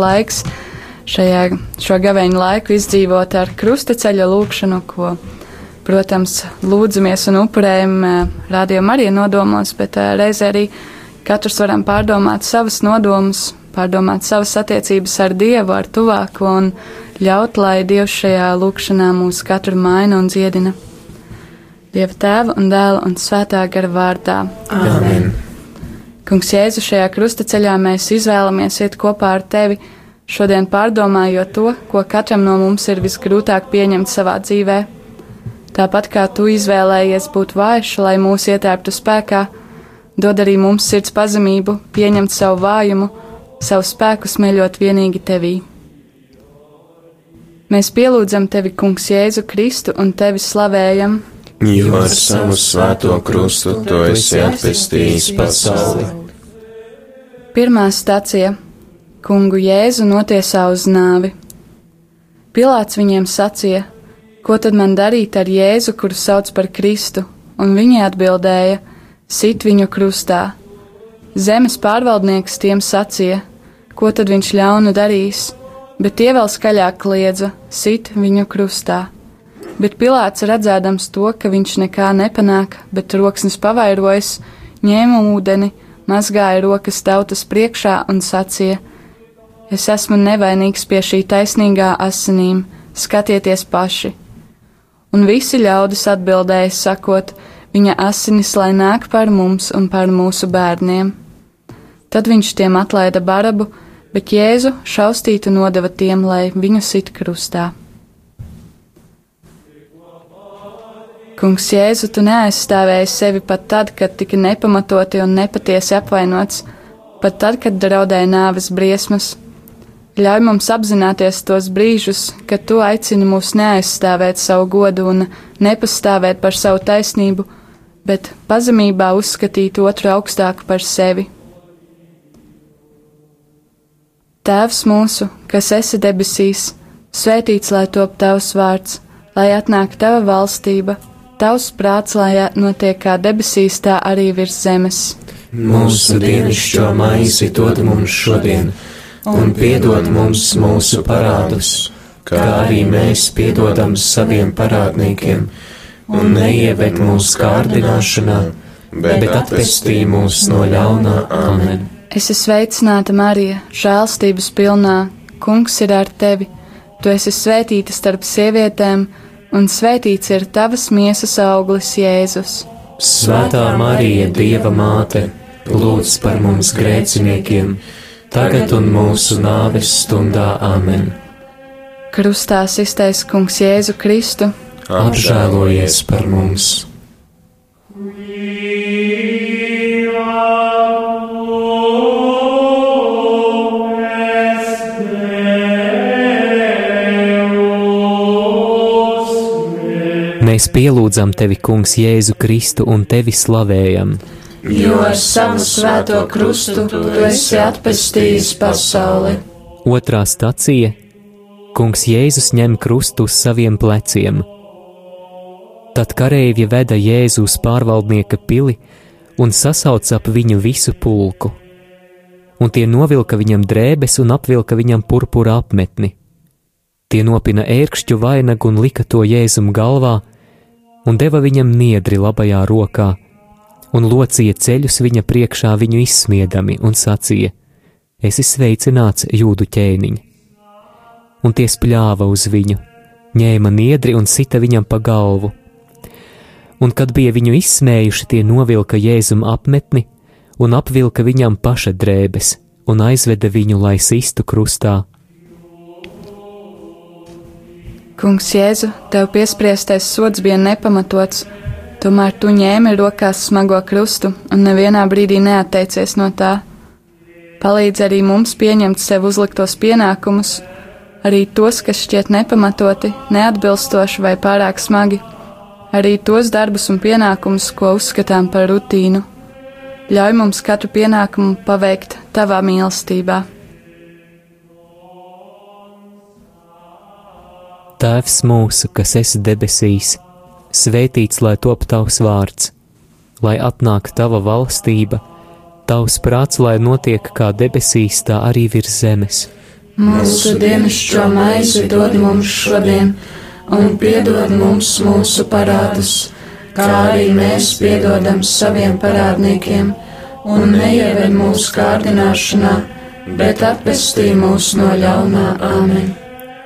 laiks šajā, šo gaveņu laiku izdzīvot ar krustaceļa lūkšanu, ko, protams, lūdzamies un upurējam rādījuma arī nodomos, bet reizē arī katrs varam pārdomāt savas nodomus, pārdomāt savas attiecības ar Dievu, ar tuvāko un ļaut, lai Dievs šajā lūkšanā mūs katru maina un dziedina. Dieva tēva un dēla un svētā gara vārdā. Amen. Kungs, Jēzu, šajā krustaceļā mēs izvēlamies iet kopā ar tevi, šodien pārdomājot to, ko katram no mums ir visgrūtāk pieņemt savā dzīvē. Tāpat kā tu izvēlējies būt vājš, lai mūs ietērptu spēkā, dod arī mums sirds pazemību, pieņemt savu vājumu, savu spēku smeļot vienīgi tevī. Mēs pielūdzam tevi, Kungs, Jēzu Kristu un tevi slavējam, jo ar savu svēto krustu tu esi atpestījis pasauli. Pirmā stacija - Kungu Jēzu notiesā uz nāvi. Pilāts viņiem sacīja: Ko tad man darīt ar Jēzu, kuru sauc par Kristu? Un viņi atbildēja: Sit viņu krustā. Zemes pārvaldnieks tiem sacīja: Ko tad viņš ļaunu darīs? Bet tie vēl skaļāk kliedza: Sit viņu krustā bet Pilārs redzēdams to, ka viņš nekā nepanāk, bet roksnis pavairojas, ņēma ūdeni, mazgāja rokas tautas priekšā un sacīja: Es esmu nevainīgs pie šī taisnīgā asinīm, skatieties paši! Un visi ļaudis atbildēja, sakot: Viņa asinis lai nāk par mums un par mūsu bērniem. Tad viņš tiem atlaida barabu, bet Jēzu šaustītu nodeva tiem, lai viņu sit krustā. Kungs, Jēzu, tu neaizstāvēji sevi pat tad, kad tika nepamatoti un nepatiesi apvainots, pat tad, kad draudēja nāves briesmas. Ļauj mums apzināties tos brīžus, kad tu aicini mūs neaizstāvēt savu godu un nepastāvēt par savu taisnību, bet pazemībā uzskatīt otru augstāku par sevi. Tēvs mūsu, kas esi debesīs, svētīts lai top tavs vārds, lai atnāk tava valstība Tavs prāts, lai notiek kā debesīs, tā arī virs zemes. Mūsu dienascho maizi dod mums šodien, un piedod mums mūsu parādus, kā arī mēs piedodam saviem parādniekiem, un neieved mūsu kārdināšanā, bet atpestī mūs no ļaunā. Amen. Es esmu sveicināta Marija, žēlstības pilnā, kungs ir ar tevi, tu esi svētīta starp sievietēm, un svētīts ir tavas miesas auglis, Jēzus. Svētā Marija, Dieva māte, lūdz par mums grēciniekiem, tagad un mūsu nāves stundā Āmen. Krustā iztais Kungs Jēzu Kristu, apžēlojies par mums! Mēs pielūdzam tevi, Kungs, Jēzu Kristu un tevi slavējam. Jo ar savu svēto krustu tu esi atpestījis pasauli. Otrā stacija - Kungs Jēzus ņem krustu uz saviem pleciem. Tad kareivji veda Jēzu uz pārvaldnieka pili un sasauca ap viņu visu pulku. Un tie novilka viņam drēbes un apvilka viņam purpura apmetni. Tie nopina ērkšķu vainagu un lika to Jēzum galvā, un deva viņam niedri labajā rokā, un locīja ceļus viņa priekšā viņu izsmiedami, un sacīja: Es esmu sveicināts jūdu ķēniņ. Un tie spļāva uz viņu, ņēma niedri un sita viņam pa galvu. Un, kad bija viņu izsmējuši, tie novilka jēzum apmetni un apvilka viņam paša drēbes un aizveda viņu, lai sistu krustā Kungs, Jēzu, tev piespriestais sods bija nepamatots, tomēr tu ņēmi rokās smago krustu un nevienā brīdī neatteicies no tā. Palīdz arī mums pieņemt sev uzliktos pienākumus, arī tos, kas šķiet nepamatoti, neatbilstoši vai pārāk smagi, arī tos darbus un pienākumus, ko uzskatām par rutīnu. Ļauj mums katru pienākumu paveikt tavā mīlestībā. Tēvs mūsu, kas esi debesīs, svētīts lai top tavs vārds, lai atnāk tava valstība, tavs prāts, lai notiek kā debesīs, tā arī virs zemes. Mūsu dienascho maizi dod mums šodien, un piedod mums mūsu parādus, kā arī mēs piedodam saviem parādniekiem, un neieved mūsu kārdināšanā, bet atpestī mūs no ļaunā Āmen.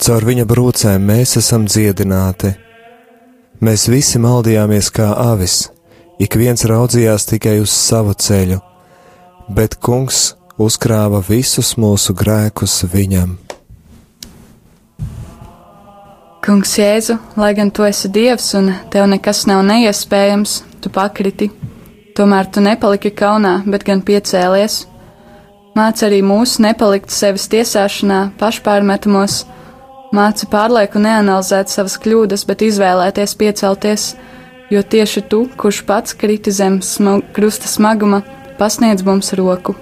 Caur viņa brūcēm mēs esam dziedināti. Mēs visi maldījāmies kā avis, ik viens raudzījās tikai uz savu ceļu, bet kungs uzkrāva visus mūsu grēkus viņam. Kungs Jēzu, lai gan tu esi Dievs un tev nekas nav neiespējams, tu pakriti. Tomēr tu nepaliki kaunā, bet gan piecēlies. Māc arī mūs nepalikt sevis tiesāšanā, pašpārmetumos, Māci pārlieku neanalizēt savas kļūdas, bet izvēlēties piecelties, jo tieši tu, kurš pats kriti zem smag krusta smaguma, pasniedz mums roku.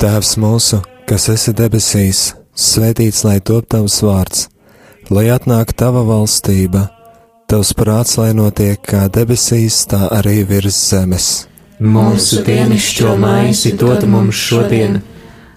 Tēvs mūsu, kas esi debesīs, svētīts lai top tavs vārds, lai atnāk tava valstība, tavs prāts, lai notiek kā debesīs, tā arī virs zemes. Mūsu dienascho maizi dod mums šodien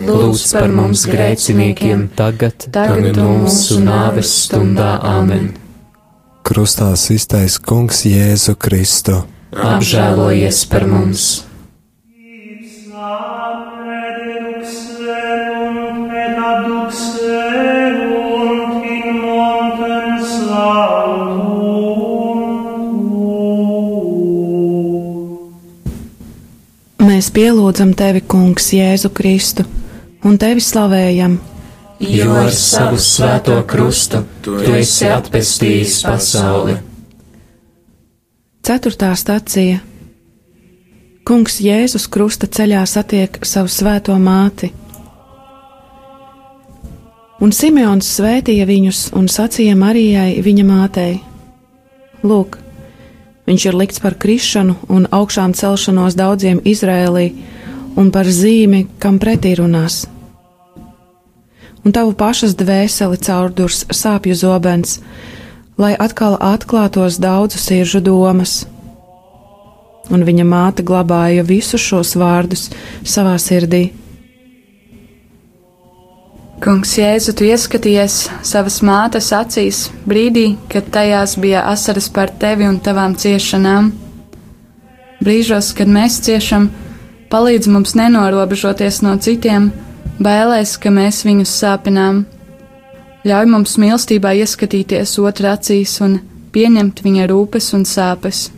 Lūdz par mums grēciniekiem, tagad, tagad mūsu nāves stundā Āmen. Krustā iztais Kungs Jēzu Kristu. Apžēlojies par mums! Mēs pielūdzam tevi, Kungs, Jēzu Kristu un tevi slavējam. Jo ar savu svēto krustu tu esi atpestījis pasauli. Ceturtā stacija Kungs Jēzus krusta ceļā satiek savu svēto māti. Un Simeons svētīja viņus un sacīja Marijai, viņa mātei: Lūk, viņš ir likts par krišanu un augšām celšanos daudziem Izrēlī un par zīmi, kam pretī runās. Un tavu pašas dvēseli caurdurs sāpju zobens, lai atkal atklātos daudzu siržu domas. Un viņa māte glabāja visus šos vārdus savā sirdī. Kungs, Jēzu, tu ieskaties savas mātes acīs brīdī, kad tajās bija asaras par tevi un tavām ciešanām. Brīžos, kad mēs ciešam, palīdz mums nenorobežoties no citiem, bailēs, ka mēs viņus sāpinām. Ļauj mums mīlestībā ieskatīties otrā acīs un pieņemt viņa rūpes un sāpes.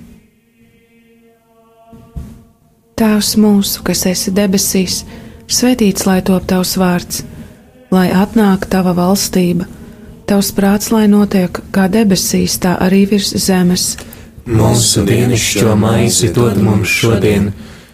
Tēvs mūsu, kas esi debesīs, svētīts lai top tavs vārds, lai atnāk tava valstība, tavs prāts, lai notiek kā debesīs, tā arī virs zemes. Mūsu dienascho maizi dod mums šodien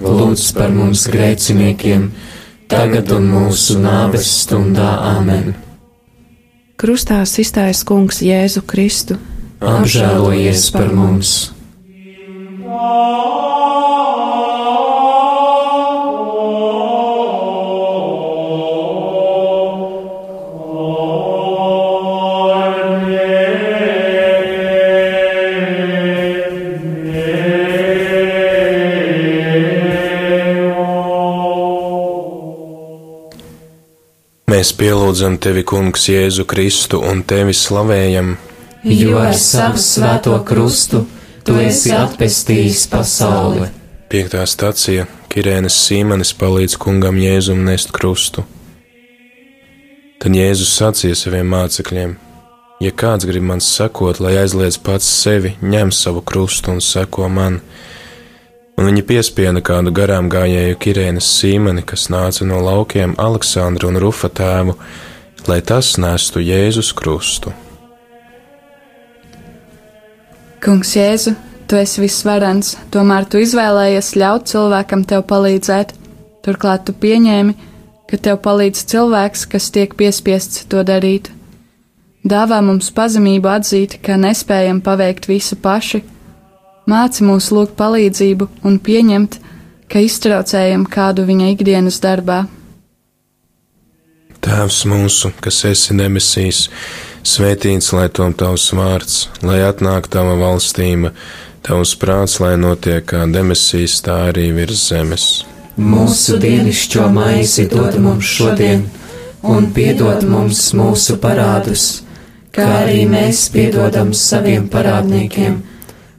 lūdz par mums grēciniekiem, tagad un mūsu nāves stundā Āmen. Krustā iztaisa Kungs Jēzu Kristu. Apžēlojies par mums! Mēs pielūdzam tevi, Kungs, Jēzu Kristu un tevi slavējam, jo ar savu svēto krustu tu esi atpestījis pasauli. Piektā stacija Kirēnas Sīmanis palīdz kungam Jēzum nest krustu. Tad Jēzus sacīja saviem mācekļiem: Ja kāds grib man sekot, lai aizliedz pats sevi, ņem savu krustu un seko man. Un viņi piespieda kādu garām gājēju Kirēnas Sīmeni, kas nāca no laukiem Aleksandru un Rufa tēvu, lai tas nestu Jēzus krustu. Kungs Jēzu, tu esi visvarens, tomēr tu izvēlējies ļaut cilvēkam tev palīdzēt. Turklāt tu pieņēmi, ka tev palīdz cilvēks, kas tiek piespiests to darīt. Dāvā mums pazemību atzīt, ka nespējam paveikt visu paši. Māci mūs lūgt palīdzību un pieņemt, ka iztraucējam kādu viņa ikdienas darbā. Tēvs mūsu, kas esi debesīs, svētīts lai tom tavs vārds, lai atnāk tava valstība, tavs prāts, lai notiek kā debesīs, tā arī virs zemes. Mūsu dienascho maizi dod mums šodien, un piedod mums mūsu parādus, kā arī mēs piedodam saviem parādniekiem,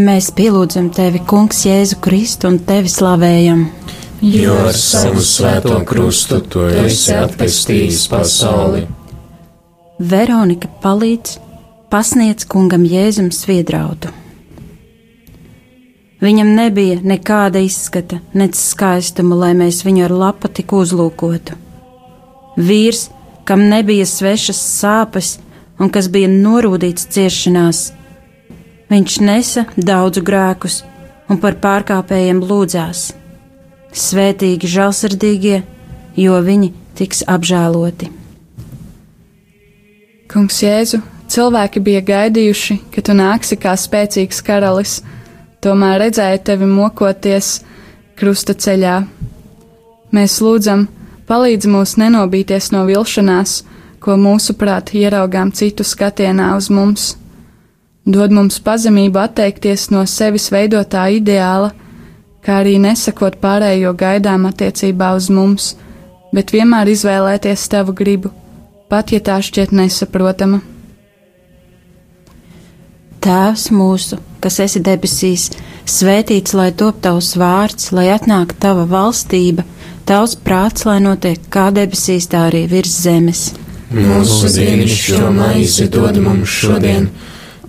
Mēs pielūdzam tevi, Kungs, Jēzu Kristu un tevi slavējam. Jo ar savu svēto krustu tu esi atpestījis pasauli. Veronika palīdz pasniedz kungam Jēzum sviedrautu. Viņam nebija nekāda izskata, nec skaistuma, lai mēs viņu ar lapa tik uzlūkotu. Vīrs, kam nebija svešas sāpes un kas bija norūdīts ciešanās, Viņš nesa daudzu grēkus un par pārkāpējiem lūdzās. Svētīgi žēlsirdīgie, jo viņi tiks apžēloti. Kungs Jēzu, cilvēki bija gaidījuši, ka tu nāksi kā spēcīgs karalis, tomēr redzēja tevi mokoties krusta ceļā. Mēs lūdzam, palīdzi mums nenobīties no vilšanās, ko mūsuprāt ieraugām citu skatienā uz mums dod mums pazemību atteikties no sevis veidotā ideāla, kā arī nesakot pārējo gaidām attiecībā uz mums, bet vienmēr izvēlēties tavu gribu, pat ja tā šķiet nesaprotama. Tēvs mūsu, kas esi debesīs, svētīts lai top tavs vārds, lai atnāk tava valstība, tavs prāts, lai notiek kā debesīs, tā arī virs zemes. Mūsu dienascho maizi dod mums šodien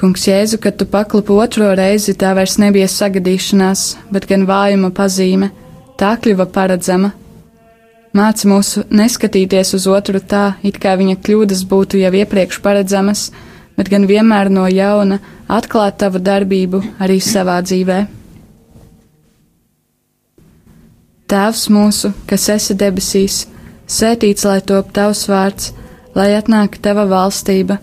Kungs Jēzu, kad tu paklupi otro reizi, tā vairs nebija sagadīšanās, bet gan vājuma pazīme, tā kļuva paredzama. Māci mūsu neskatīties uz otru tā, it kā viņa kļūdas būtu jau iepriekš paredzamas, bet gan vienmēr no jauna atklāt tavu darbību arī savā dzīvē. Tēvs mūsu, kas esi debesīs, sētīts lai top tavs vārds, lai atnāk tava valstība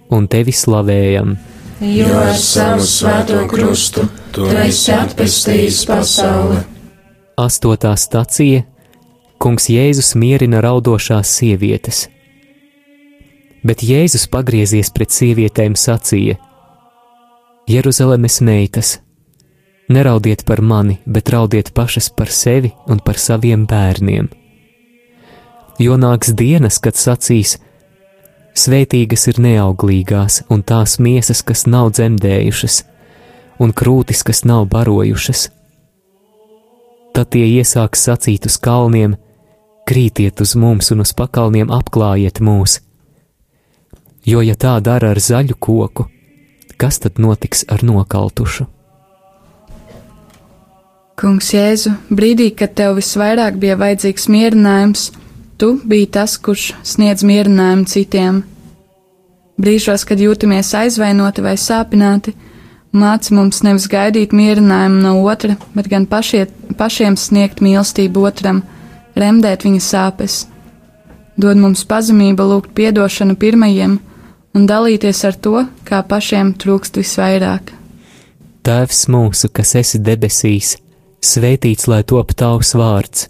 un tevi slavējam. Jo ar savu svēto krustu tu esi atpestījis pasauli. Astotā stacija Kungs Jēzus mierina raudošās sievietes. Bet Jēzus pagriezies pret sievietēm sacīja: Jeruzalemes meitas, neraudiet par mani, bet raudiet pašas par sevi un par saviem bērniem. Jo nāks dienas, kad sacīs: Svētīgas ir neauglīgās un tās miesas, kas nav dzemdējušas, un krūtis, kas nav barojušas. Tad tie iesāks sacīt uz kalniem: Krītiet uz mums un uz pakalniem apklājiet mūs. Jo, ja tā dara ar zaļu koku, kas tad notiks ar nokaltušu? Kungs Jēzu, brīdī, kad tev visvairāk bija vajadzīgs mierinājums, Tu biji tas, kurš sniedz mierinājumu citiem. Brīžos, kad jūtamies aizvainoti vai sāpināti, māci mums nevis gaidīt mierinājumu no otra, bet gan pašie, pašiem sniegt mīlestību otram, remdēt viņa sāpes. Dod mums pazemību lūgt piedošanu pirmajiem un dalīties ar to, kā pašiem trūkst visvairāk. Tēvs mūsu, kas esi debesīs, svētīts lai top tavs vārds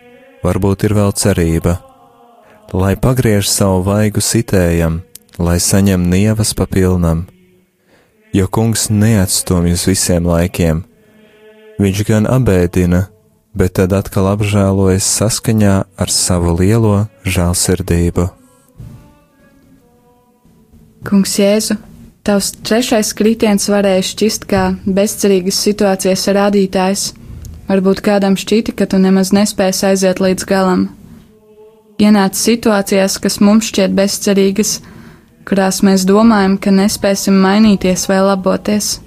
varbūt ir vēl cerība. Lai pagriež savu vaigu sitējam, lai saņem nievas pa pilnam. Jo kungs neatstumj uz visiem laikiem. Viņš gan abēdina, bet tad atkal apžēlojas saskaņā ar savu lielo žēlsirdību. Kungs Jēzu, Tavs trešais kritiens varēja šķist kā bezcerīgas situācijas rādītājs. Varbūt kādam šķita, ka tu nemaz nespēsi aiziet līdz galam. Ienāc situācijās, kas mums šķiet bezcerīgas, kurās mēs domājam, ka nespēsim mainīties vai laboties.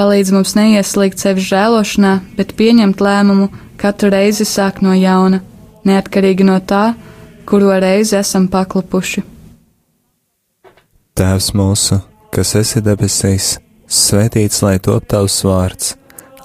Palīdz mums neieslīgt sevi žēlošanā, bet pieņemt lēmumu katru reizi sāk no jauna, neatkarīgi no tā, kuro reizi esam paklupuši. Tēvs mūsu, kas esi debesīs, svētīts lai top tavs vārds,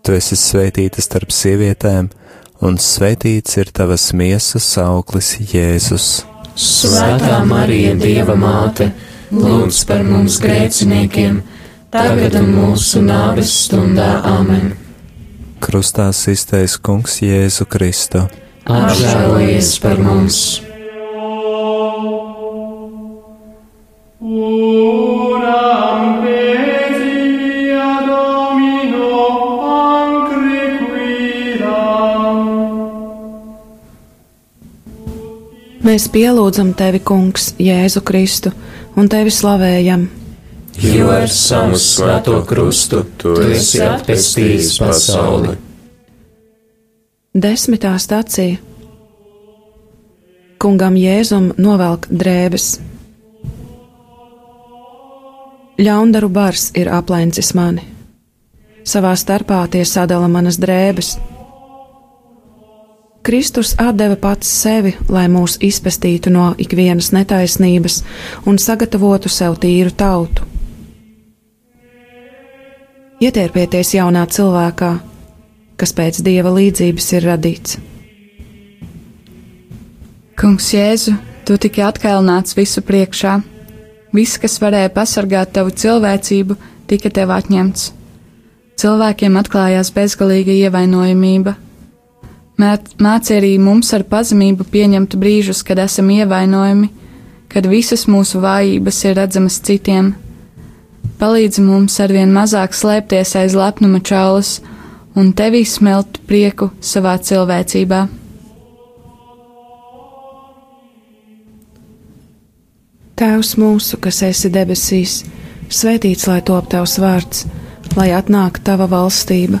Tu esi svētīta starp sievietēm, un svētīts ir tavas miesas auglis, Jēzus. Svētā Marija, Dieva māte, lūdz par mums grēciniekiem, tagad un mūsu nāves stundā Āmen. Krustā iztais Kungs Jēzu Kristu. Apžēlojies par mums! Mēs pielūdzam tevi, Kungs, Jēzu Kristu, un tevi slavējam. Jo ar savu svēto krustu tu esi atpestījis pasauli. Desmitā stācija Kungam Jēzum novelk drēbes. Ļaundaru bars ir aplencis mani. Savā starpā tie sadala manas drēbes. Kristus atdeva pats sevi, lai mūs izpestītu no ikvienas netaisnības un sagatavotu sev tīru tautu. Ietērpieties jaunā cilvēkā, kas pēc dieva līdzības ir radīts. Kungs Jēzu, tu tiki atkailināts visu priekšā. Viss, kas varēja pasargāt tavu cilvēcību, tika tev atņemts. Cilvēkiem atklājās bezgalīga ievainojamība. Māci arī mums ar pazemību pieņemt brīžus, kad esam ievainojami, kad visas mūsu vājības ir redzamas citiem. Palīdzi mums arvien mazāk slēpties aiz lepnuma čaulas un tevī smelt prieku savā cilvēcībā. Tēvs mūsu, kas esi debesīs, svētīts lai top tavs vārds, lai atnāk tava valstība,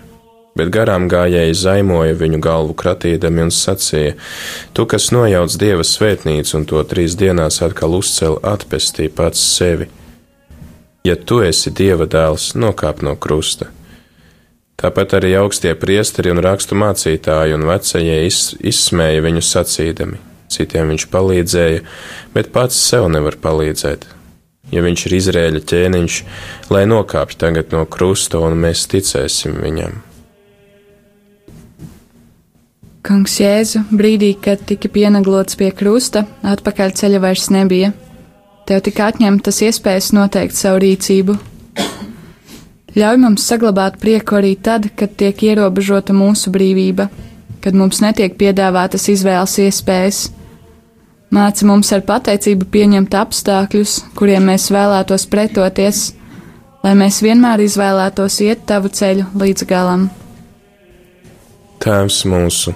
bet garām gājēji zaimoja viņu galvu kratīdami un sacīja: Tu, kas nojauc dieva svētnīcu un to trīs dienās atkal uzcēl, atpestī pats sevi. Ja tu esi dieva dēls, nokāp no krusta. Tāpat arī augstie priesteri un rakstu mācītāji un vecajie iz, izsmēja viņu sacīdami. Citiem viņš palīdzēja, bet pats sev nevar palīdzēt. Ja viņš ir Izrēļa ķēniņš, lai nokāpj tagad no krusta un mēs ticēsim viņam. Kungs Jēzu, brīdī, kad tika pienaglots pie krusta, atpakaļ ceļa vairs nebija. Tev tika atņemtas iespējas noteikt savu rīcību. Ļauj mums saglabāt prieku arī tad, kad tiek ierobežota mūsu brīvība, kad mums netiek piedāvātas izvēles iespējas. Māci mums ar pateicību pieņemt apstākļus, kuriem mēs vēlētos pretoties, lai mēs vienmēr izvēlētos iet tavu ceļu līdz galam. Tēvs mūsu,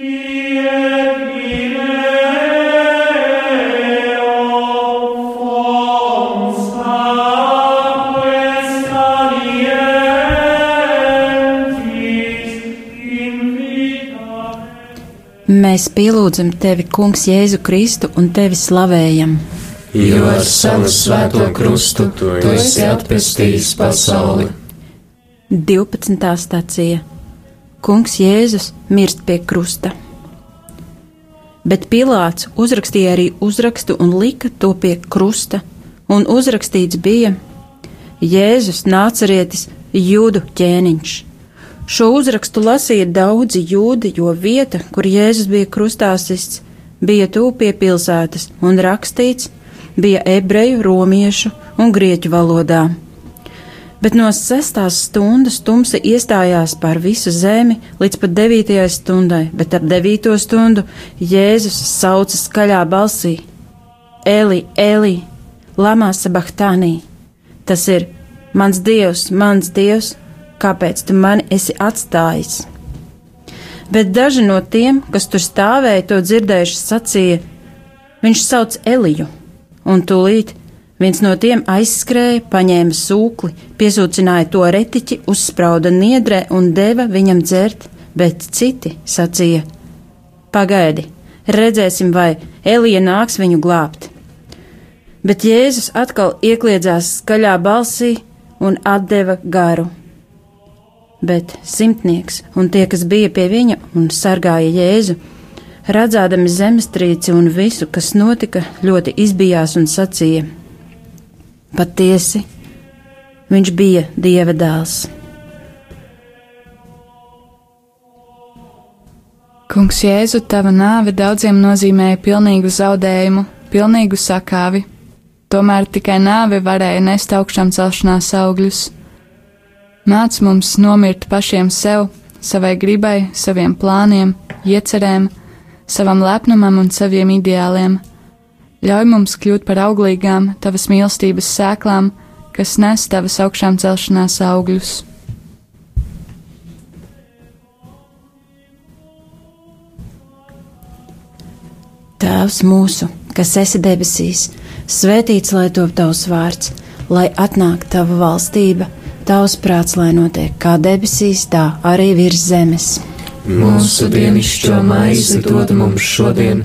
Mēs pielūdzam tevi, Kungs, Jēzu Kristu un tevi slavējam. Jo ar savu svēto krustu tu esi atpestījis pasauli. 12. stācija Kungs Jēzus mirst pie krusta. Bet Pilārs uzrakstīja arī uzrakstu un lika to pie krusta, un uzrakstīts bija Jēzus nācerietis jūdu ķēniņš. Šo uzrakstu lasīja daudzi jūdi, jo vieta, kur Jēzus bija krustāsists, bija tūp pie pilsētas, un rakstīts bija ebreju, romiešu un grieķu valodā. Bet no sestās stundas tumsa iestājās pār visu zemi līdz pat devītajai stundai, bet ap devīto stundu Jēzus sauca skaļā balsī: Eli, Eli, Lama Sabachtānī! Tas ir mans Dievs, mans Dievs, kāpēc tu mani esi atstājis? Bet daži no tiem, kas tur stāvēja, to dzirdējuši, sacīja: Viņš sauc Eliju, un tūlīt viens no tiem aizskrēja, paņēma sūkli, piesūcināja to retiķi, uzsprauda niedrē un deva viņam dzert, bet citi sacīja: Pagaidi, redzēsim, vai Elija nāks viņu glābt. Bet Jēzus atkal iekļiedzās skaļā balsī un atdeva garu bet simtnieks un tie, kas bija pie viņa un sargāja Jēzu, redzādami zemestrīci un visu, kas notika, ļoti izbijās un sacīja: Patiesi, viņš bija dieva dēls. Kungs Jēzu, tava nāve daudziem nozīmēja pilnīgu zaudējumu, pilnīgu sakāvi. Tomēr tikai nāve varēja nest augšām celšanās augļus. Māc mums nomirt pašiem sev, savai gribai, saviem plāniem, iecerēm, savam lepnumam un saviem ideāliem. Ļauj mums kļūt par auglīgām, tavas mīlestības sēklām, kas nes tavas augšām celšanās augļus. Tēvs mūsu, kas esi debesīs, Svētīts lai top tavs vārds, lai atnāk tava valstība, tavs prāts, lai notiek kā debesīs, tā arī virs zemes. Mūsu dienascho maizi dod mums šodien,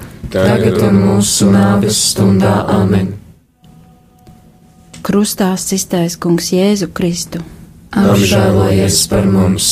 tagad un mūsu nāves stundā amen. Krustā iztaisnē Kungs Jēzu Kristu. Apžēlojies par mums!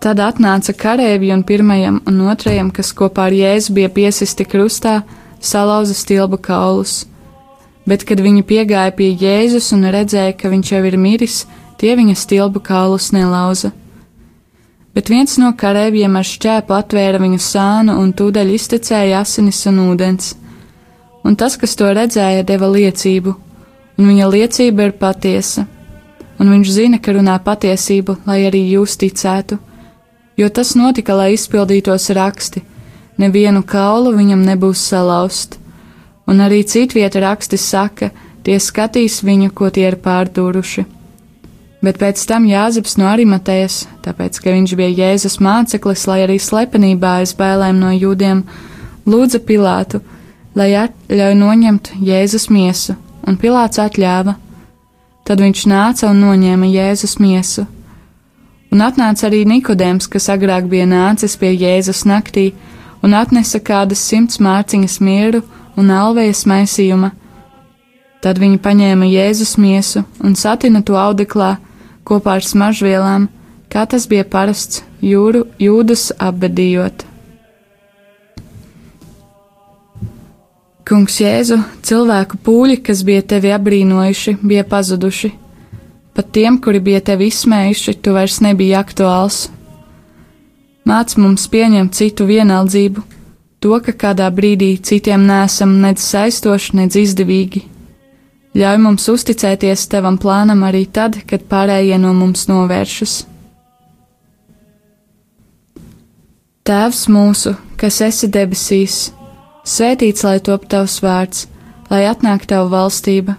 Tad atnāca kareivi un pirmajam un otrajam, kas kopā ar Jēzu bija piesisti krustā, salauza stilbu kaulus. Bet, kad viņi piegāja pie Jēzus un redzēja, ka viņš jau ir miris, tie viņa stilbu kaulus nelauza. Bet viens no kareiviem ar šķēpu atvēra viņu sānu un tūdaļ iztecēja asinis un ūdens. Un tas, kas to redzēja, deva liecību, un viņa liecība ir patiesa, un viņš zina, ka runā patiesību, lai arī jūs ticētu jo tas notika, lai izpildītos raksti. Nevienu kaulu viņam nebūs salauzt, un arī citvieta raksti saka, tie skatīs viņu, ko tie ir pārdūruši. Bet pēc tam Jāzeps no Arimatējas, tāpēc, ka viņš bija Jēzus māceklis, lai arī slepenībā aiz bailēm no jūdiem, lūdza Pilātu, lai atļauj noņemt Jēzus miesu, un Pilāts atļāva. Tad viņš nāca un noņēma Jēzus miesu Un atnāca arī Nikodēms, kas agrāk bija nācis pie Jēzus naktī, un atnesa kādas simts mārciņas mieru un alvejas maisījuma. Tad viņi paņēma Jēzus miesu un satina to audeklā kopā ar smaržvielām, kā tas bija parasts jūru jūdus apbedījot. Kungs Jēzu, cilvēku pūļi, kas bija tevi apbrīnojuši, bija pazuduši Pat tiem, kuri bija tevi izsmējuši, tu vairs nebija aktuāls. Māc mums pieņemt citu vienaldzību, to, ka kādā brīdī citiem nesam nedz saistoši, nedz izdevīgi. Ļauj mums uzticēties tavam plānam arī tad, kad pārējie no mums novēršas. Tēvs mūsu, kas esi debesīs, svētīts lai top tavs vārds, lai atnāk tava valstība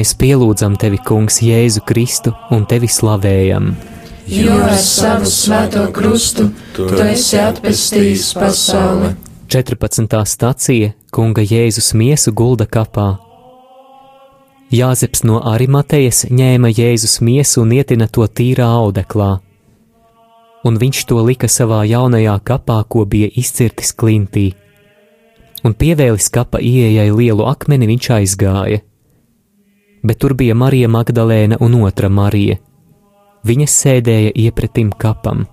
Mēs pielūdzam tevi, Kungs, Jēzu Kristu un tevi slavējam. Jo ar savu svēto krustu tu esi atpestījis pasauli. 14. stācija Kunga Jēzus miesu gulda kapā. Jāzeps no Arimatejas ņēma Jēzus miesu un ietina to tīrā audeklā, un viņš to lika savā jaunajā kapā, ko bija izcirtis klintī. un pievēlis kapa ieejai lielu akmeni, viņš aizgāja. Bet tur bija Marija Magdalēna un otra Marija. Viņas sēdēja iepretim kapam.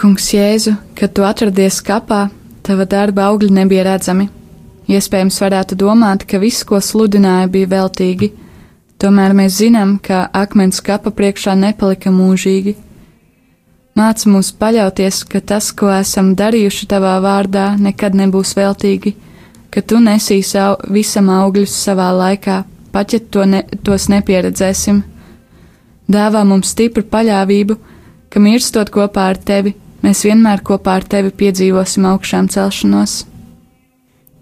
Kungs Jēzu, kad tu atradies kapā, tava darba augļi nebija redzami. Iespējams, varētu domāt, ka viss, ko sludināja, bija veltīgi, tomēr mēs zinām, ka akmens kapa priekšā nepalika mūžīgi. Māca mūs paļauties, ka tas, ko esam darījuši tavā vārdā, nekad nebūs veltīgi, ka tu nesīs au, visam augļus savā laikā, pat ja to ne, tos nepieredzēsim. Dāvā mums stipru paļāvību, ka mirstot kopā ar tevi, mēs vienmēr kopā ar tevi piedzīvosim augšām celšanos.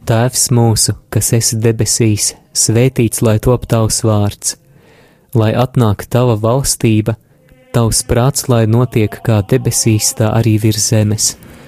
Tēvs mūsu, kas esi debesīs, svētīts lai top tavs vārds, lai atnāk tava valstība, tavs prāts, lai notiek kā debesīs, tā arī virs zemes.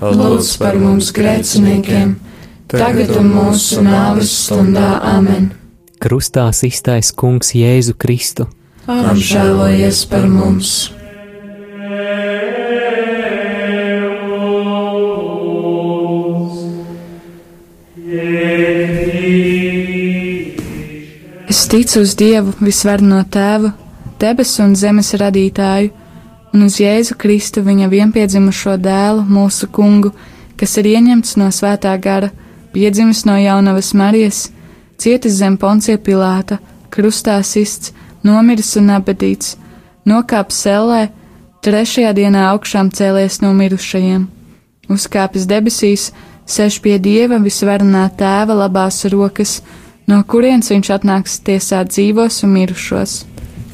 lūdz par mums grēciniekiem, tagad un mūsu nāves stundā amen. Krustā iztais Kungs Jēzu Kristu. Apžēlojies par mums! Es ticu uz Dievu, visvarno tēvu, debesu un zemes radītāju, un uz Jēzu Kristu, viņa vienpiedzimušo dēlu, mūsu kungu, kas ir ieņemts no svētā gara, piedzimis no jaunavas Marijas, cietis zem poncija Pilāta, krustā sists, nomiris un abadīts, nokāpis sellē, trešajā dienā augšām cēlies no mirušajiem, uzkāpis debesīs, sēž pie Dieva visvarenā tēva labās rokas, no kurienes viņš atnāks tiesāt dzīvos un mirušos.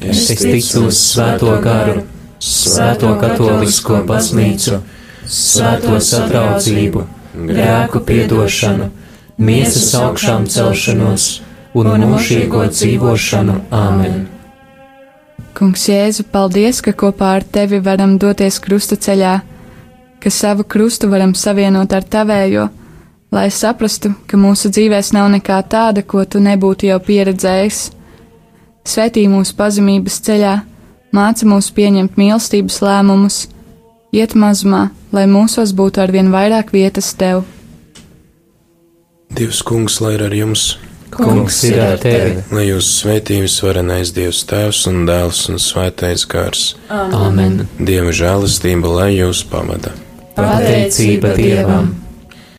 Es ticu uz svēto garu, svēto katolisko baznīcu, svēto sadraudzību, grēku piedošanu, miesas augšām celšanos un mūžīgo dzīvošanu. Āmen! Kungs Jēzu, paldies, ka kopā ar tevi varam doties krusta ceļā, ka savu krustu varam savienot ar tavējo, lai saprastu, ka mūsu dzīvēs nav nekā tāda, ko tu nebūtu jau pieredzējis. Svetī mūsu pazemības ceļā, māca mūs pieņemt mīlestības lēmumus, iet mazumā, lai mūsos būtu arvien vairāk vietas tev. Dievs, kungs, lai ir ar jums! Kungs ir ar tevi! Lai jūs svētījums varenais Dievs Tēvs un Dēls un Svētais Gars. Āmen! Dieva žēlastība, lai jūs pavada. Pateicība Dievam!